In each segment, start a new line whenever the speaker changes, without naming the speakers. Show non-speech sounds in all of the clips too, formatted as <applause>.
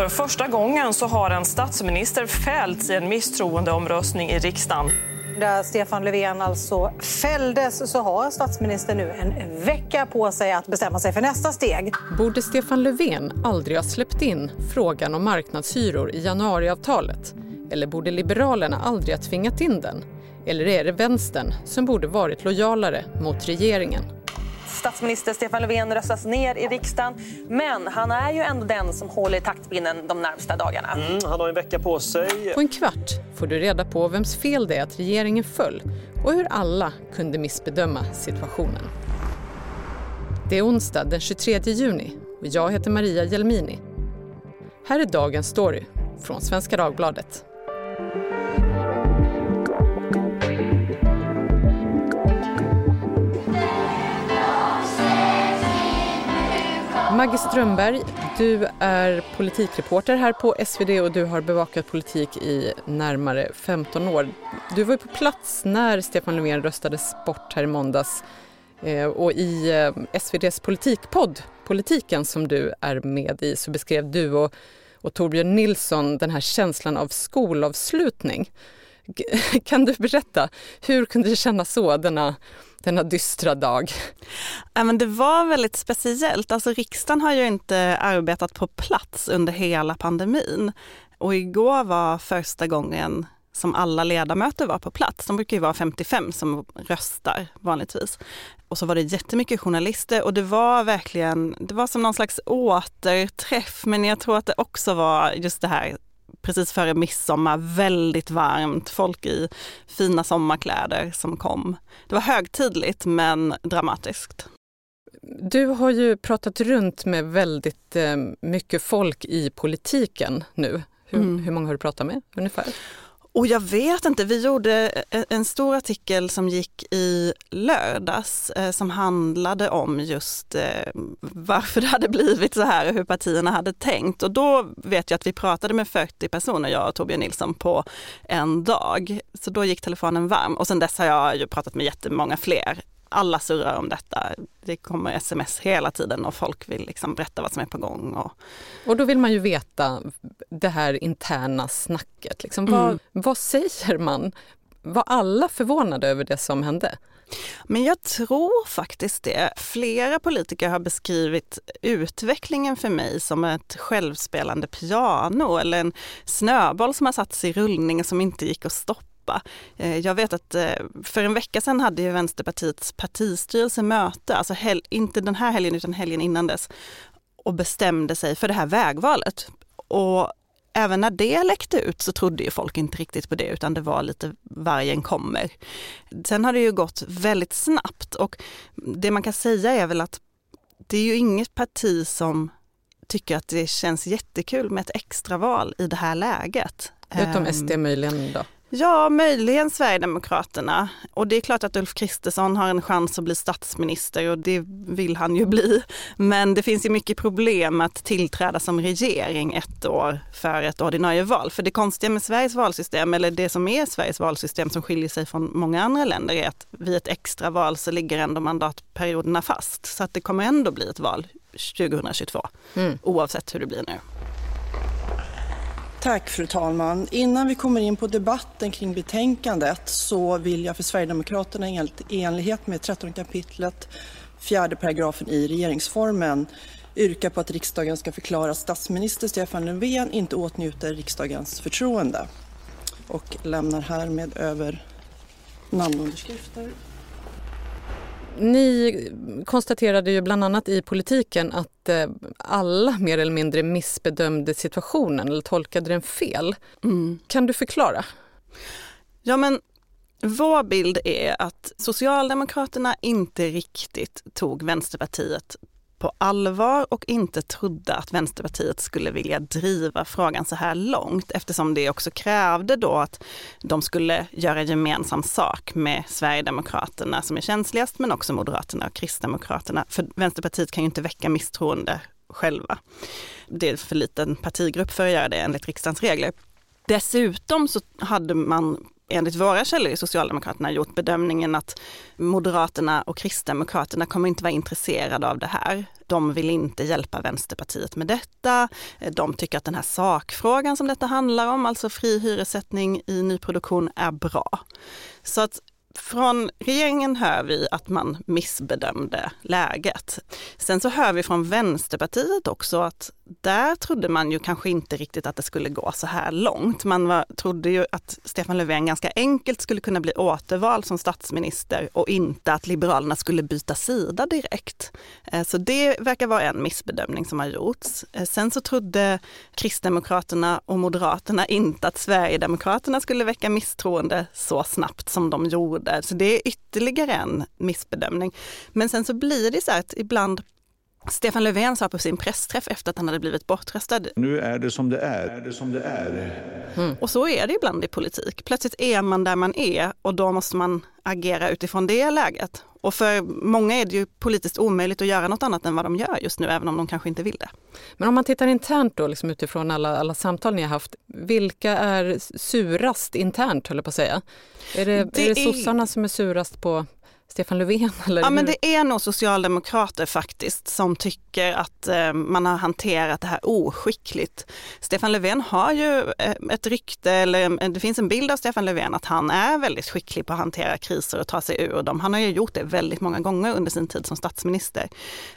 För första gången så har en statsminister fällts i en misstroendeomröstning i riksdagen.
Där Stefan Löfven alltså fälldes så har statsministern nu en vecka på sig att bestämma sig för nästa steg.
Borde Stefan Löfven aldrig ha släppt in frågan om marknadshyror i januariavtalet? Eller borde Liberalerna aldrig ha tvingat in den? Eller är det vänstern som borde varit lojalare mot regeringen?
Statsminister Stefan Löfven röstas ner i riksdagen men han är ju ändå den som håller i taktpinnen de närmsta dagarna.
Mm, han har en vecka på sig.
På en kvart får du reda på vems fel det är att regeringen föll och hur alla kunde missbedöma situationen. Det är onsdag den 23 juni och jag heter Maria Jelmini. Här är dagens story från Svenska Dagbladet. Maggie Strömberg, du är politikreporter här på SvD och du har bevakat politik i närmare 15 år. Du var på plats när Stefan Löfven röstades bort här i måndags eh, och i eh, SvDs politikpodd Politiken som du är med i så beskrev du och, och Torbjörn Nilsson den här känslan av skolavslutning. <laughs> Kan du berätta, hur kunde det kännas så denna denna dystra dag?
Ja, men det var väldigt speciellt. Alltså, riksdagen har ju inte arbetat på plats under hela pandemin. Och igår var första gången som alla ledamöter var på plats. De brukar ju vara 55 som röstar vanligtvis. Och så var det jättemycket journalister och det var verkligen, det var som någon slags återträff men jag tror att det också var just det här precis före midsommar, väldigt varmt, folk i fina sommarkläder som kom. Det var högtidligt men dramatiskt.
Du har ju pratat runt med väldigt eh, mycket folk i politiken nu. Hur, mm. hur många har du pratat med ungefär?
Och jag vet inte, vi gjorde en stor artikel som gick i lördags eh, som handlade om just eh, varför det hade blivit så här och hur partierna hade tänkt. Och då vet jag att vi pratade med 40 personer, jag och Torbjörn Nilsson, på en dag. Så då gick telefonen varm och sen dess har jag ju pratat med jättemånga fler alla surrar om detta. Det kommer sms hela tiden och folk vill liksom berätta vad som är på gång. Och,
och då vill man ju veta det här interna snacket. Liksom. Mm. Vad, vad säger man? Var alla förvånade över det som hände?
Men jag tror faktiskt det. Flera politiker har beskrivit utvecklingen för mig som ett självspelande piano eller en snöboll som har satts i rullning som inte gick att stoppa Europa. Eh, jag vet att eh, för en vecka sedan hade ju Vänsterpartiets partistyrelse möte, alltså hel, inte den här helgen utan helgen innan dess, och bestämde sig för det här vägvalet. Och även när det läckte ut så trodde ju folk inte riktigt på det utan det var lite vargen kommer. Sen har det ju gått väldigt snabbt och det man kan säga är väl att det är ju inget parti som tycker att det känns jättekul med ett extraval i det här läget.
Utom SD ehm, möjligen då?
Ja, möjligen Sverigedemokraterna. Och det är klart att Ulf Kristersson har en chans att bli statsminister och det vill han ju bli. Men det finns ju mycket problem att tillträda som regering ett år för ett ordinarie val. För det konstiga med Sveriges valsystem, eller det som är Sveriges valsystem som skiljer sig från många andra länder är att vid ett extra val så ligger ändå mandatperioderna fast. Så att det kommer ändå bli ett val 2022, mm. oavsett hur det blir nu.
Tack fru talman. Innan vi kommer in på debatten kring betänkandet så vill jag för Sverigedemokraterna i enlighet med 13 kapitlet fjärde paragrafen i regeringsformen yrka på att riksdagen ska förklara att statsminister Stefan Löfven inte åtnjuter riksdagens förtroende och lämnar härmed över namnunderskrifter.
Ni konstaterade ju bland annat i politiken att eh, alla mer eller mindre missbedömde situationen eller tolkade den fel. Mm. Kan du förklara?
Ja men vår bild är att Socialdemokraterna inte riktigt tog Vänsterpartiet på allvar och inte trodde att Vänsterpartiet skulle vilja driva frågan så här långt eftersom det också krävde då att de skulle göra gemensam sak med Sverigedemokraterna som är känsligast men också Moderaterna och Kristdemokraterna. För Vänsterpartiet kan ju inte väcka misstroende själva. Det är för liten partigrupp för att göra det enligt riksdagens regler. Dessutom så hade man enligt våra källor i Socialdemokraterna gjort bedömningen att Moderaterna och Kristdemokraterna kommer inte vara intresserade av det här. De vill inte hjälpa Vänsterpartiet med detta. De tycker att den här sakfrågan som detta handlar om, alltså fri hyressättning i nyproduktion, är bra. Så att från regeringen hör vi att man missbedömde läget. Sen så hör vi från Vänsterpartiet också att där trodde man ju kanske inte riktigt att det skulle gå så här långt. Man var, trodde ju att Stefan Löfven ganska enkelt skulle kunna bli återvald som statsminister och inte att Liberalerna skulle byta sida direkt. Eh, så det verkar vara en missbedömning som har gjorts. Eh, sen så trodde Kristdemokraterna och Moderaterna inte att Sverigedemokraterna skulle väcka misstroende så snabbt som de gjorde. Så det är ytterligare en missbedömning. Men sen så blir det så här att ibland Stefan Löfven sa på sin pressträff efter att han hade blivit bortröstad.
Nu är det som det är. är, det som det är.
Mm. Och så är det ibland i politik. Plötsligt är man där man är och då måste man agera utifrån det läget. Och för många är det ju politiskt omöjligt att göra något annat än vad de gör just nu, även om de kanske inte vill det.
Men om man tittar internt då, liksom utifrån alla, alla samtal ni har haft, vilka är surast internt, höll jag på att säga? Är det, det är det sossarna som är surast på Stefan Löfven? <laughs> Eller
ja, men det är nog socialdemokrater faktiskt som tycker att eh, man har hanterat det här oskickligt. Stefan Löfven har ju eh, ett rykte, eller det finns en bild av Stefan Löfven att han är väldigt skicklig på att hantera kriser och ta sig ur dem. Han har ju gjort det väldigt många gånger under sin tid som statsminister.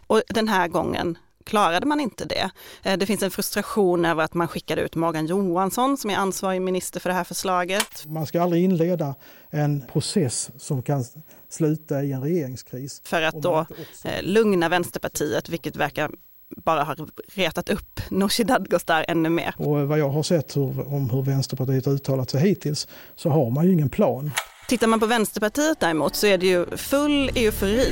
Och den här gången klarade man inte det. Eh, det finns en frustration över att man skickade ut Morgan Johansson som är ansvarig minister för det här förslaget.
Man ska aldrig inleda en process som kan sluta i en regeringskris.
För att då också... Eh, lugna Vänsterpartiet, vilket verkar bara har retat upp Nooshi Dadgostar ännu mer.
Och vad jag har sett hur, om hur Vänsterpartiet uttalat sig hittills så har man ju ingen plan.
Tittar man på Vänsterpartiet däremot så är det ju full eufori.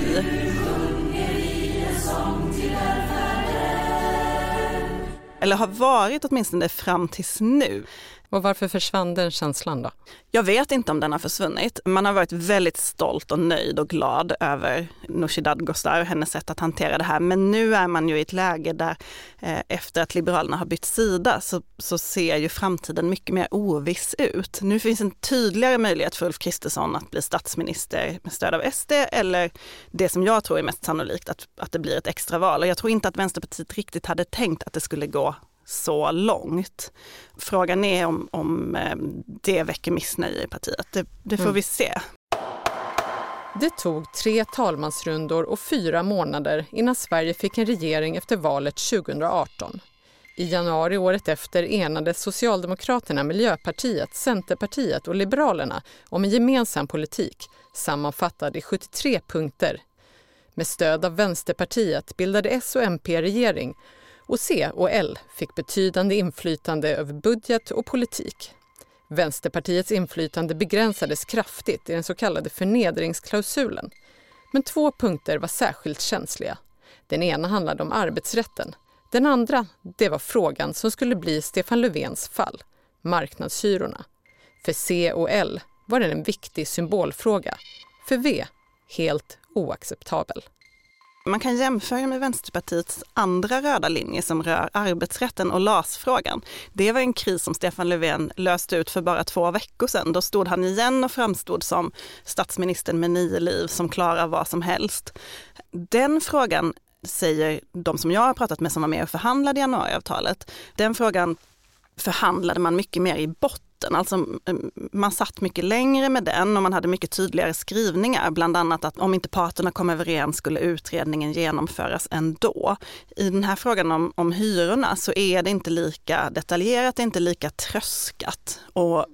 Eller har varit åtminstone fram tills nu.
Och varför försvann den känslan då?
Jag vet inte om den har försvunnit. Man har varit väldigt stolt och nöjd och glad över Nooshi Dadgostar och hennes sätt att hantera det här. Men nu är man ju i ett läge där eh, efter att Liberalerna har bytt sida så, så ser ju framtiden mycket mer oviss ut. Nu finns en tydligare möjlighet för Ulf Kristersson att bli statsminister med stöd av SD eller det som jag tror är mest sannolikt att, att det blir ett extraval. Och jag tror inte att Vänsterpartiet riktigt hade tänkt att det skulle gå så långt. Frågan är om, om eh, det väcker missnöje i partiet. Det, det får mm. vi se.
Det tog tre talmansrundor och fyra månader innan Sverige fick en regering efter valet 2018. I januari året efter enades Socialdemokraterna, Miljöpartiet, Centerpartiet och Liberalerna om en gemensam politik sammanfattad i 73 punkter. Med stöd av Vänsterpartiet bildade S och MP regering och C och L fick betydande inflytande över budget och politik. Vänsterpartiets inflytande begränsades kraftigt i den så kallade förnedringsklausulen. Men två punkter var särskilt känsliga. Den ena handlade om arbetsrätten. Den andra, det var frågan som skulle bli Stefan Löfvens fall, marknadshyrorna. För C och L var den en viktig symbolfråga. För V, helt oacceptabel.
Man kan jämföra med Vänsterpartiets andra röda linje som rör arbetsrätten och LAS-frågan. Det var en kris som Stefan Löfven löste ut för bara två veckor sedan. Då stod han igen och framstod som statsministern med nio liv som klarar vad som helst. Den frågan säger de som jag har pratat med som var med och förhandlade januariavtalet, den frågan förhandlade man mycket mer i botten botten. Alltså, man satt mycket längre med den och man hade mycket tydligare skrivningar, bland annat att om inte parterna kom överens skulle utredningen genomföras ändå. I den här frågan om, om hyrorna så är det inte lika detaljerat, det är inte lika tröskat. Och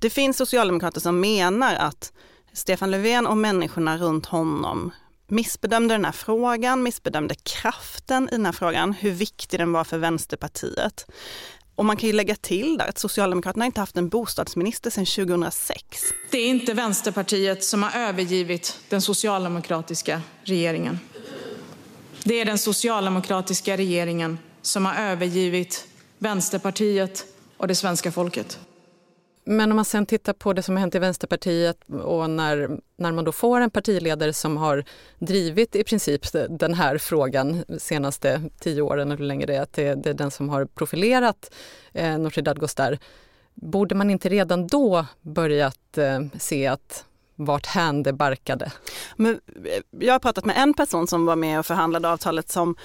det finns socialdemokrater som menar att Stefan Löfven och människorna runt honom missbedömde den här frågan, missbedömde kraften i den här frågan, hur viktig den var för Vänsterpartiet. Och man kan ju lägga till där att Socialdemokraterna inte haft en bostadsminister sedan 2006.
Det är inte Vänsterpartiet som har övergivit den socialdemokratiska regeringen. Det är den socialdemokratiska regeringen som har övergivit Vänsterpartiet och det svenska folket.
Men om man sen tittar på det som har hänt i Vänsterpartiet och när, när man då får en partiledare som har drivit i princip den här frågan de senaste tio åren eller hur länge det är, att det, det är den som har profilerat eh, Nooshi Dadgostar. Borde man inte redan då börjat eh, se att vart hän det barkade.
Men eh, jag har pratat med en person som var med och förhandlade avtalet som,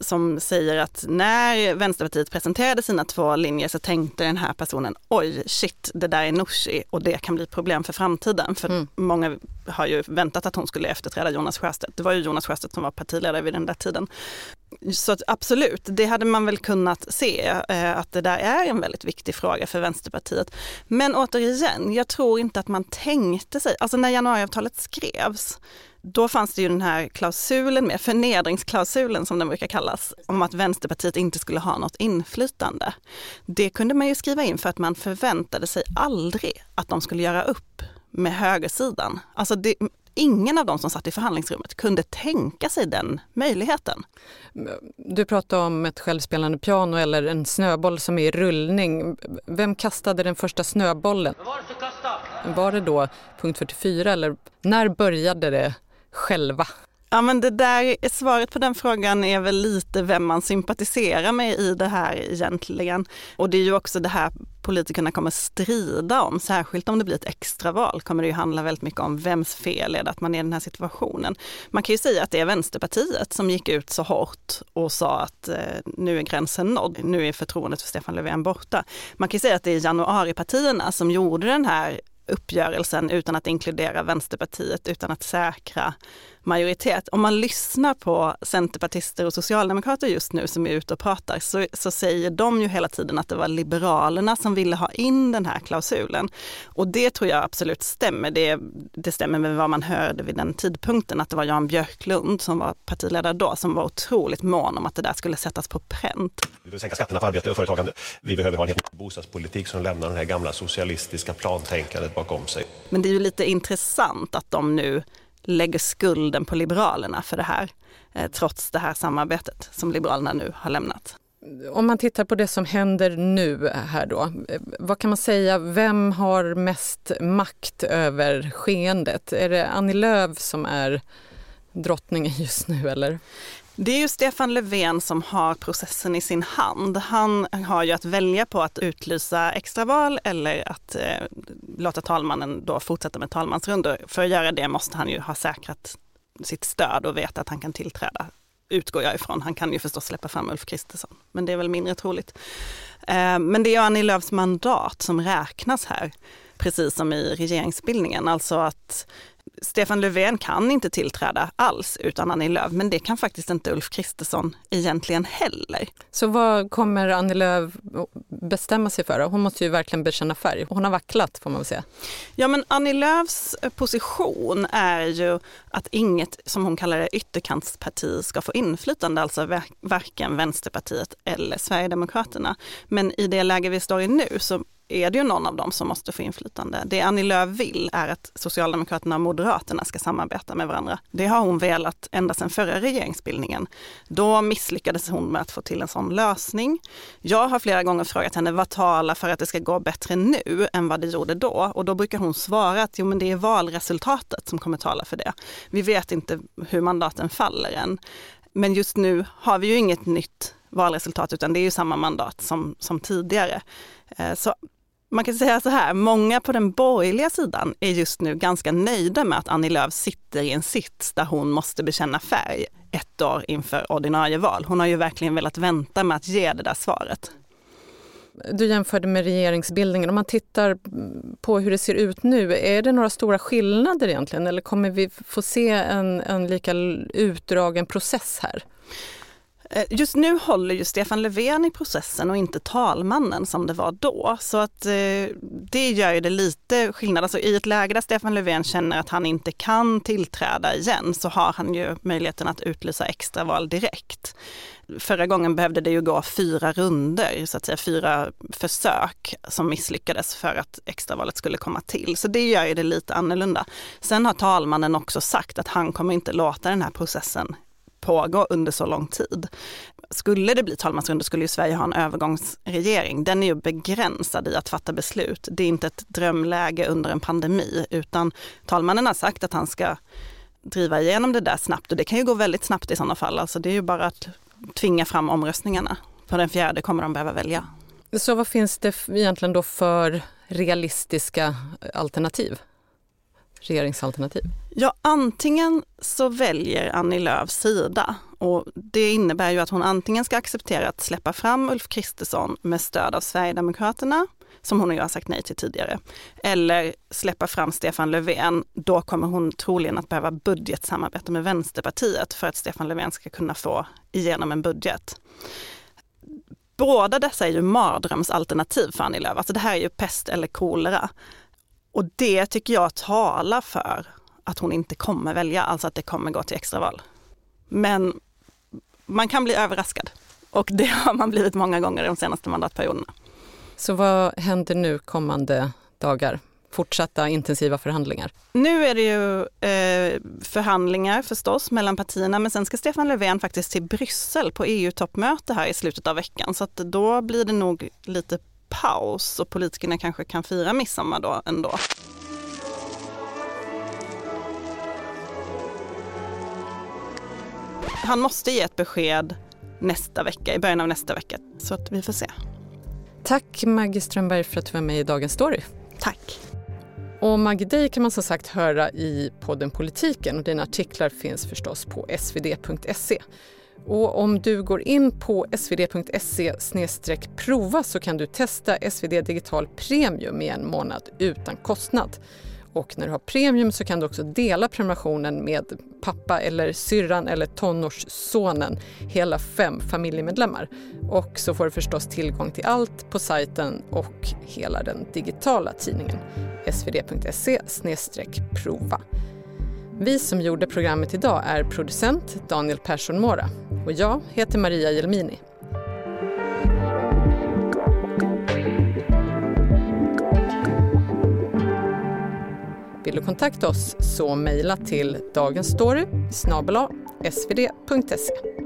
som säger att när Vänsterpartiet presenterade sina två linjer så tänkte den här personen oj shit det där är Nooshi och det kan bli problem för framtiden. För mm. många har ju väntat att hon skulle efterträda Jonas Sjöstedt. Det var ju Jonas Sjöstedt som var partiledare vid den där tiden. Så absolut, det hade man väl kunnat se eh, att det där är en väldigt viktig fråga för Vänsterpartiet. Men återigen, jag tror inte att man tänkte sig, alltså när januariavtalet skrevs, då fanns det ju den här klausulen med, förnedringsklausulen som den brukar kallas, om att Vänsterpartiet inte skulle ha något inflytande. Det kunde man ju skriva in för att man förväntade sig aldrig att de skulle göra upp med högersidan. Alltså det, ingen av dem som satt i förhandlingsrummet kunde tänka sig den möjligheten.
Du pratar om ett självspelande piano eller en snöboll som är i rullning. Vem kastade den första snöbollen? Var det då punkt 44 eller när började det själva?
Ja men det där, svaret på den frågan är väl lite vem man sympatiserar med i det här egentligen. Och det är ju också det här politikerna kommer strida om, särskilt om det blir ett extraval kommer det ju handla väldigt mycket om vems fel är det att man är i den här situationen. Man kan ju säga att det är Vänsterpartiet som gick ut så hårt och sa att eh, nu är gränsen nådd, nu är förtroendet för Stefan Löfven borta. Man kan ju säga att det är januaripartierna som gjorde den här uppgörelsen utan att inkludera Vänsterpartiet, utan att säkra majoritet. Om man lyssnar på centerpartister och socialdemokrater just nu som är ute och pratar så, så säger de ju hela tiden att det var Liberalerna som ville ha in den här klausulen. Och det tror jag absolut stämmer. Det, det stämmer med vad man hörde vid den tidpunkten, att det var Jan Björklund som var partiledare då, som var otroligt mån om att det där skulle sättas på pränt.
Vi vill sänka skatterna på arbete och företagande. Vi behöver ha en bostadspolitik som lämnar det här gamla socialistiska plantänkandet bakom sig.
Men det är ju lite intressant att de nu lägger skulden på Liberalerna för det här, eh, trots det här samarbetet som Liberalerna nu har lämnat.
Om man tittar på det som händer nu här då, eh, vad kan man säga, vem har mest makt över skeendet? Är det Annie Lööf som är drottningen just nu eller?
Det är ju Stefan Löfven som har processen i sin hand. Han har ju att välja på att utlysa extraval eller att eh, låta talmannen då fortsätta med talmansrundor. För att göra det måste han ju ha säkrat sitt stöd och veta att han kan tillträda, utgår jag ifrån. Han kan ju förstås släppa fram Ulf Kristersson, men det är väl mindre troligt. Eh, men det är Annie Lööfs mandat som räknas här, precis som i regeringsbildningen. Alltså att Stefan Löfven kan inte tillträda alls utan Annie Lööf, men det kan faktiskt inte Ulf Kristersson egentligen heller.
Så vad kommer Annie Lööf bestämma sig för? Hon måste ju verkligen bekänna färg. Hon har vacklat får man väl säga.
Ja, men Annie Lööfs position är ju att inget, som hon kallar det, ytterkantsparti ska få inflytande, alltså varken Vänsterpartiet eller Sverigedemokraterna. Men i det läge vi står i nu så är det ju någon av dem som måste få inflytande. Det Annie Lööf vill är att Socialdemokraterna och Moderaterna ska samarbeta med varandra. Det har hon velat ända sedan förra regeringsbildningen. Då misslyckades hon med att få till en sån lösning. Jag har flera gånger frågat henne vad talar för att det ska gå bättre nu än vad det gjorde då? Och då brukar hon svara att jo, men det är valresultatet som kommer tala för det. Vi vet inte hur mandaten faller än. Men just nu har vi ju inget nytt valresultat utan det är ju samma mandat som, som tidigare. Eh, så man kan säga så här, många på den borgerliga sidan är just nu ganska nöjda med att Annie Lööf sitter i en sits där hon måste bekänna färg ett år inför ordinarie val. Hon har ju verkligen velat vänta med att ge det där svaret.
Du jämförde med regeringsbildningen. Om man tittar på hur det ser ut nu, är det några stora skillnader egentligen eller kommer vi få se en, en lika utdragen process här?
Eh, just nu håller ju Stefan Löfven i processen och inte talmannen som det var då. Så att eh, det gör ju det lite skillnad. Alltså i ett läge där Stefan Löfven känner att han inte kan tillträda igen så har han ju möjligheten att utlysa extraval direkt. Förra gången behövde det ju gå fyra runder, så att säga fyra försök som misslyckades för att extravalet skulle komma till. Så det gör ju det lite annorlunda. Sen har talmannen också sagt att han kommer inte låta den här processen pågå under så lång tid. Skulle det bli talmansrunda skulle ju Sverige ha en övergångsregering. Den är ju begränsad i att fatta beslut. Det är inte ett drömläge under en pandemi, utan talmannen har sagt att han ska driva igenom det där snabbt och det kan ju gå väldigt snabbt i sådana fall. Alltså det är ju bara att tvinga fram omröstningarna. På den fjärde kommer de behöva välja.
Så vad finns det egentligen då för realistiska alternativ? Regeringsalternativ?
Ja, antingen så väljer Annie Lööf sida och det innebär ju att hon antingen ska acceptera att släppa fram Ulf Kristersson med stöd av Sverigedemokraterna, som hon ju har sagt nej till tidigare, eller släppa fram Stefan Löfven. Då kommer hon troligen att behöva budgetsamarbeta med Vänsterpartiet för att Stefan Löfven ska kunna få igenom en budget. Båda dessa är ju mardrömsalternativ för Annie Lööf. Alltså det här är ju pest eller kolera. Och det tycker jag talar för att hon inte kommer välja, alltså att det kommer gå till extraval. Men man kan bli överraskad och det har man blivit många gånger de senaste mandatperioderna.
Så vad händer nu kommande dagar? Fortsatta intensiva förhandlingar?
Nu är det ju eh, förhandlingar förstås mellan partierna men sen ska Stefan Löfven faktiskt till Bryssel på EU-toppmöte här i slutet av veckan så att då blir det nog lite paus och politikerna kanske kan fira midsommar då ändå. Han måste ge ett besked nästa vecka, i början av nästa vecka, så att vi får se.
Tack Maggie Strömberg för att du var med i Dagens Story.
Tack.
Och Maggie, dig kan man som sagt höra i podden Politiken och dina artiklar finns förstås på svd.se. Och om du går in på svd.se prova så kan du testa SvD Digital Premium i en månad utan kostnad. Och när du har premium så kan du också dela prenumerationen med pappa eller syrran eller tonårssonen, hela fem familjemedlemmar. Och så får du förstås tillgång till allt på sajten och hela den digitala tidningen svd.se prova. Vi som gjorde programmet idag är producent Daniel Persson Mora och jag heter Maria Jelmini. Vill du kontakta oss så mejla till dagensstory svd.se.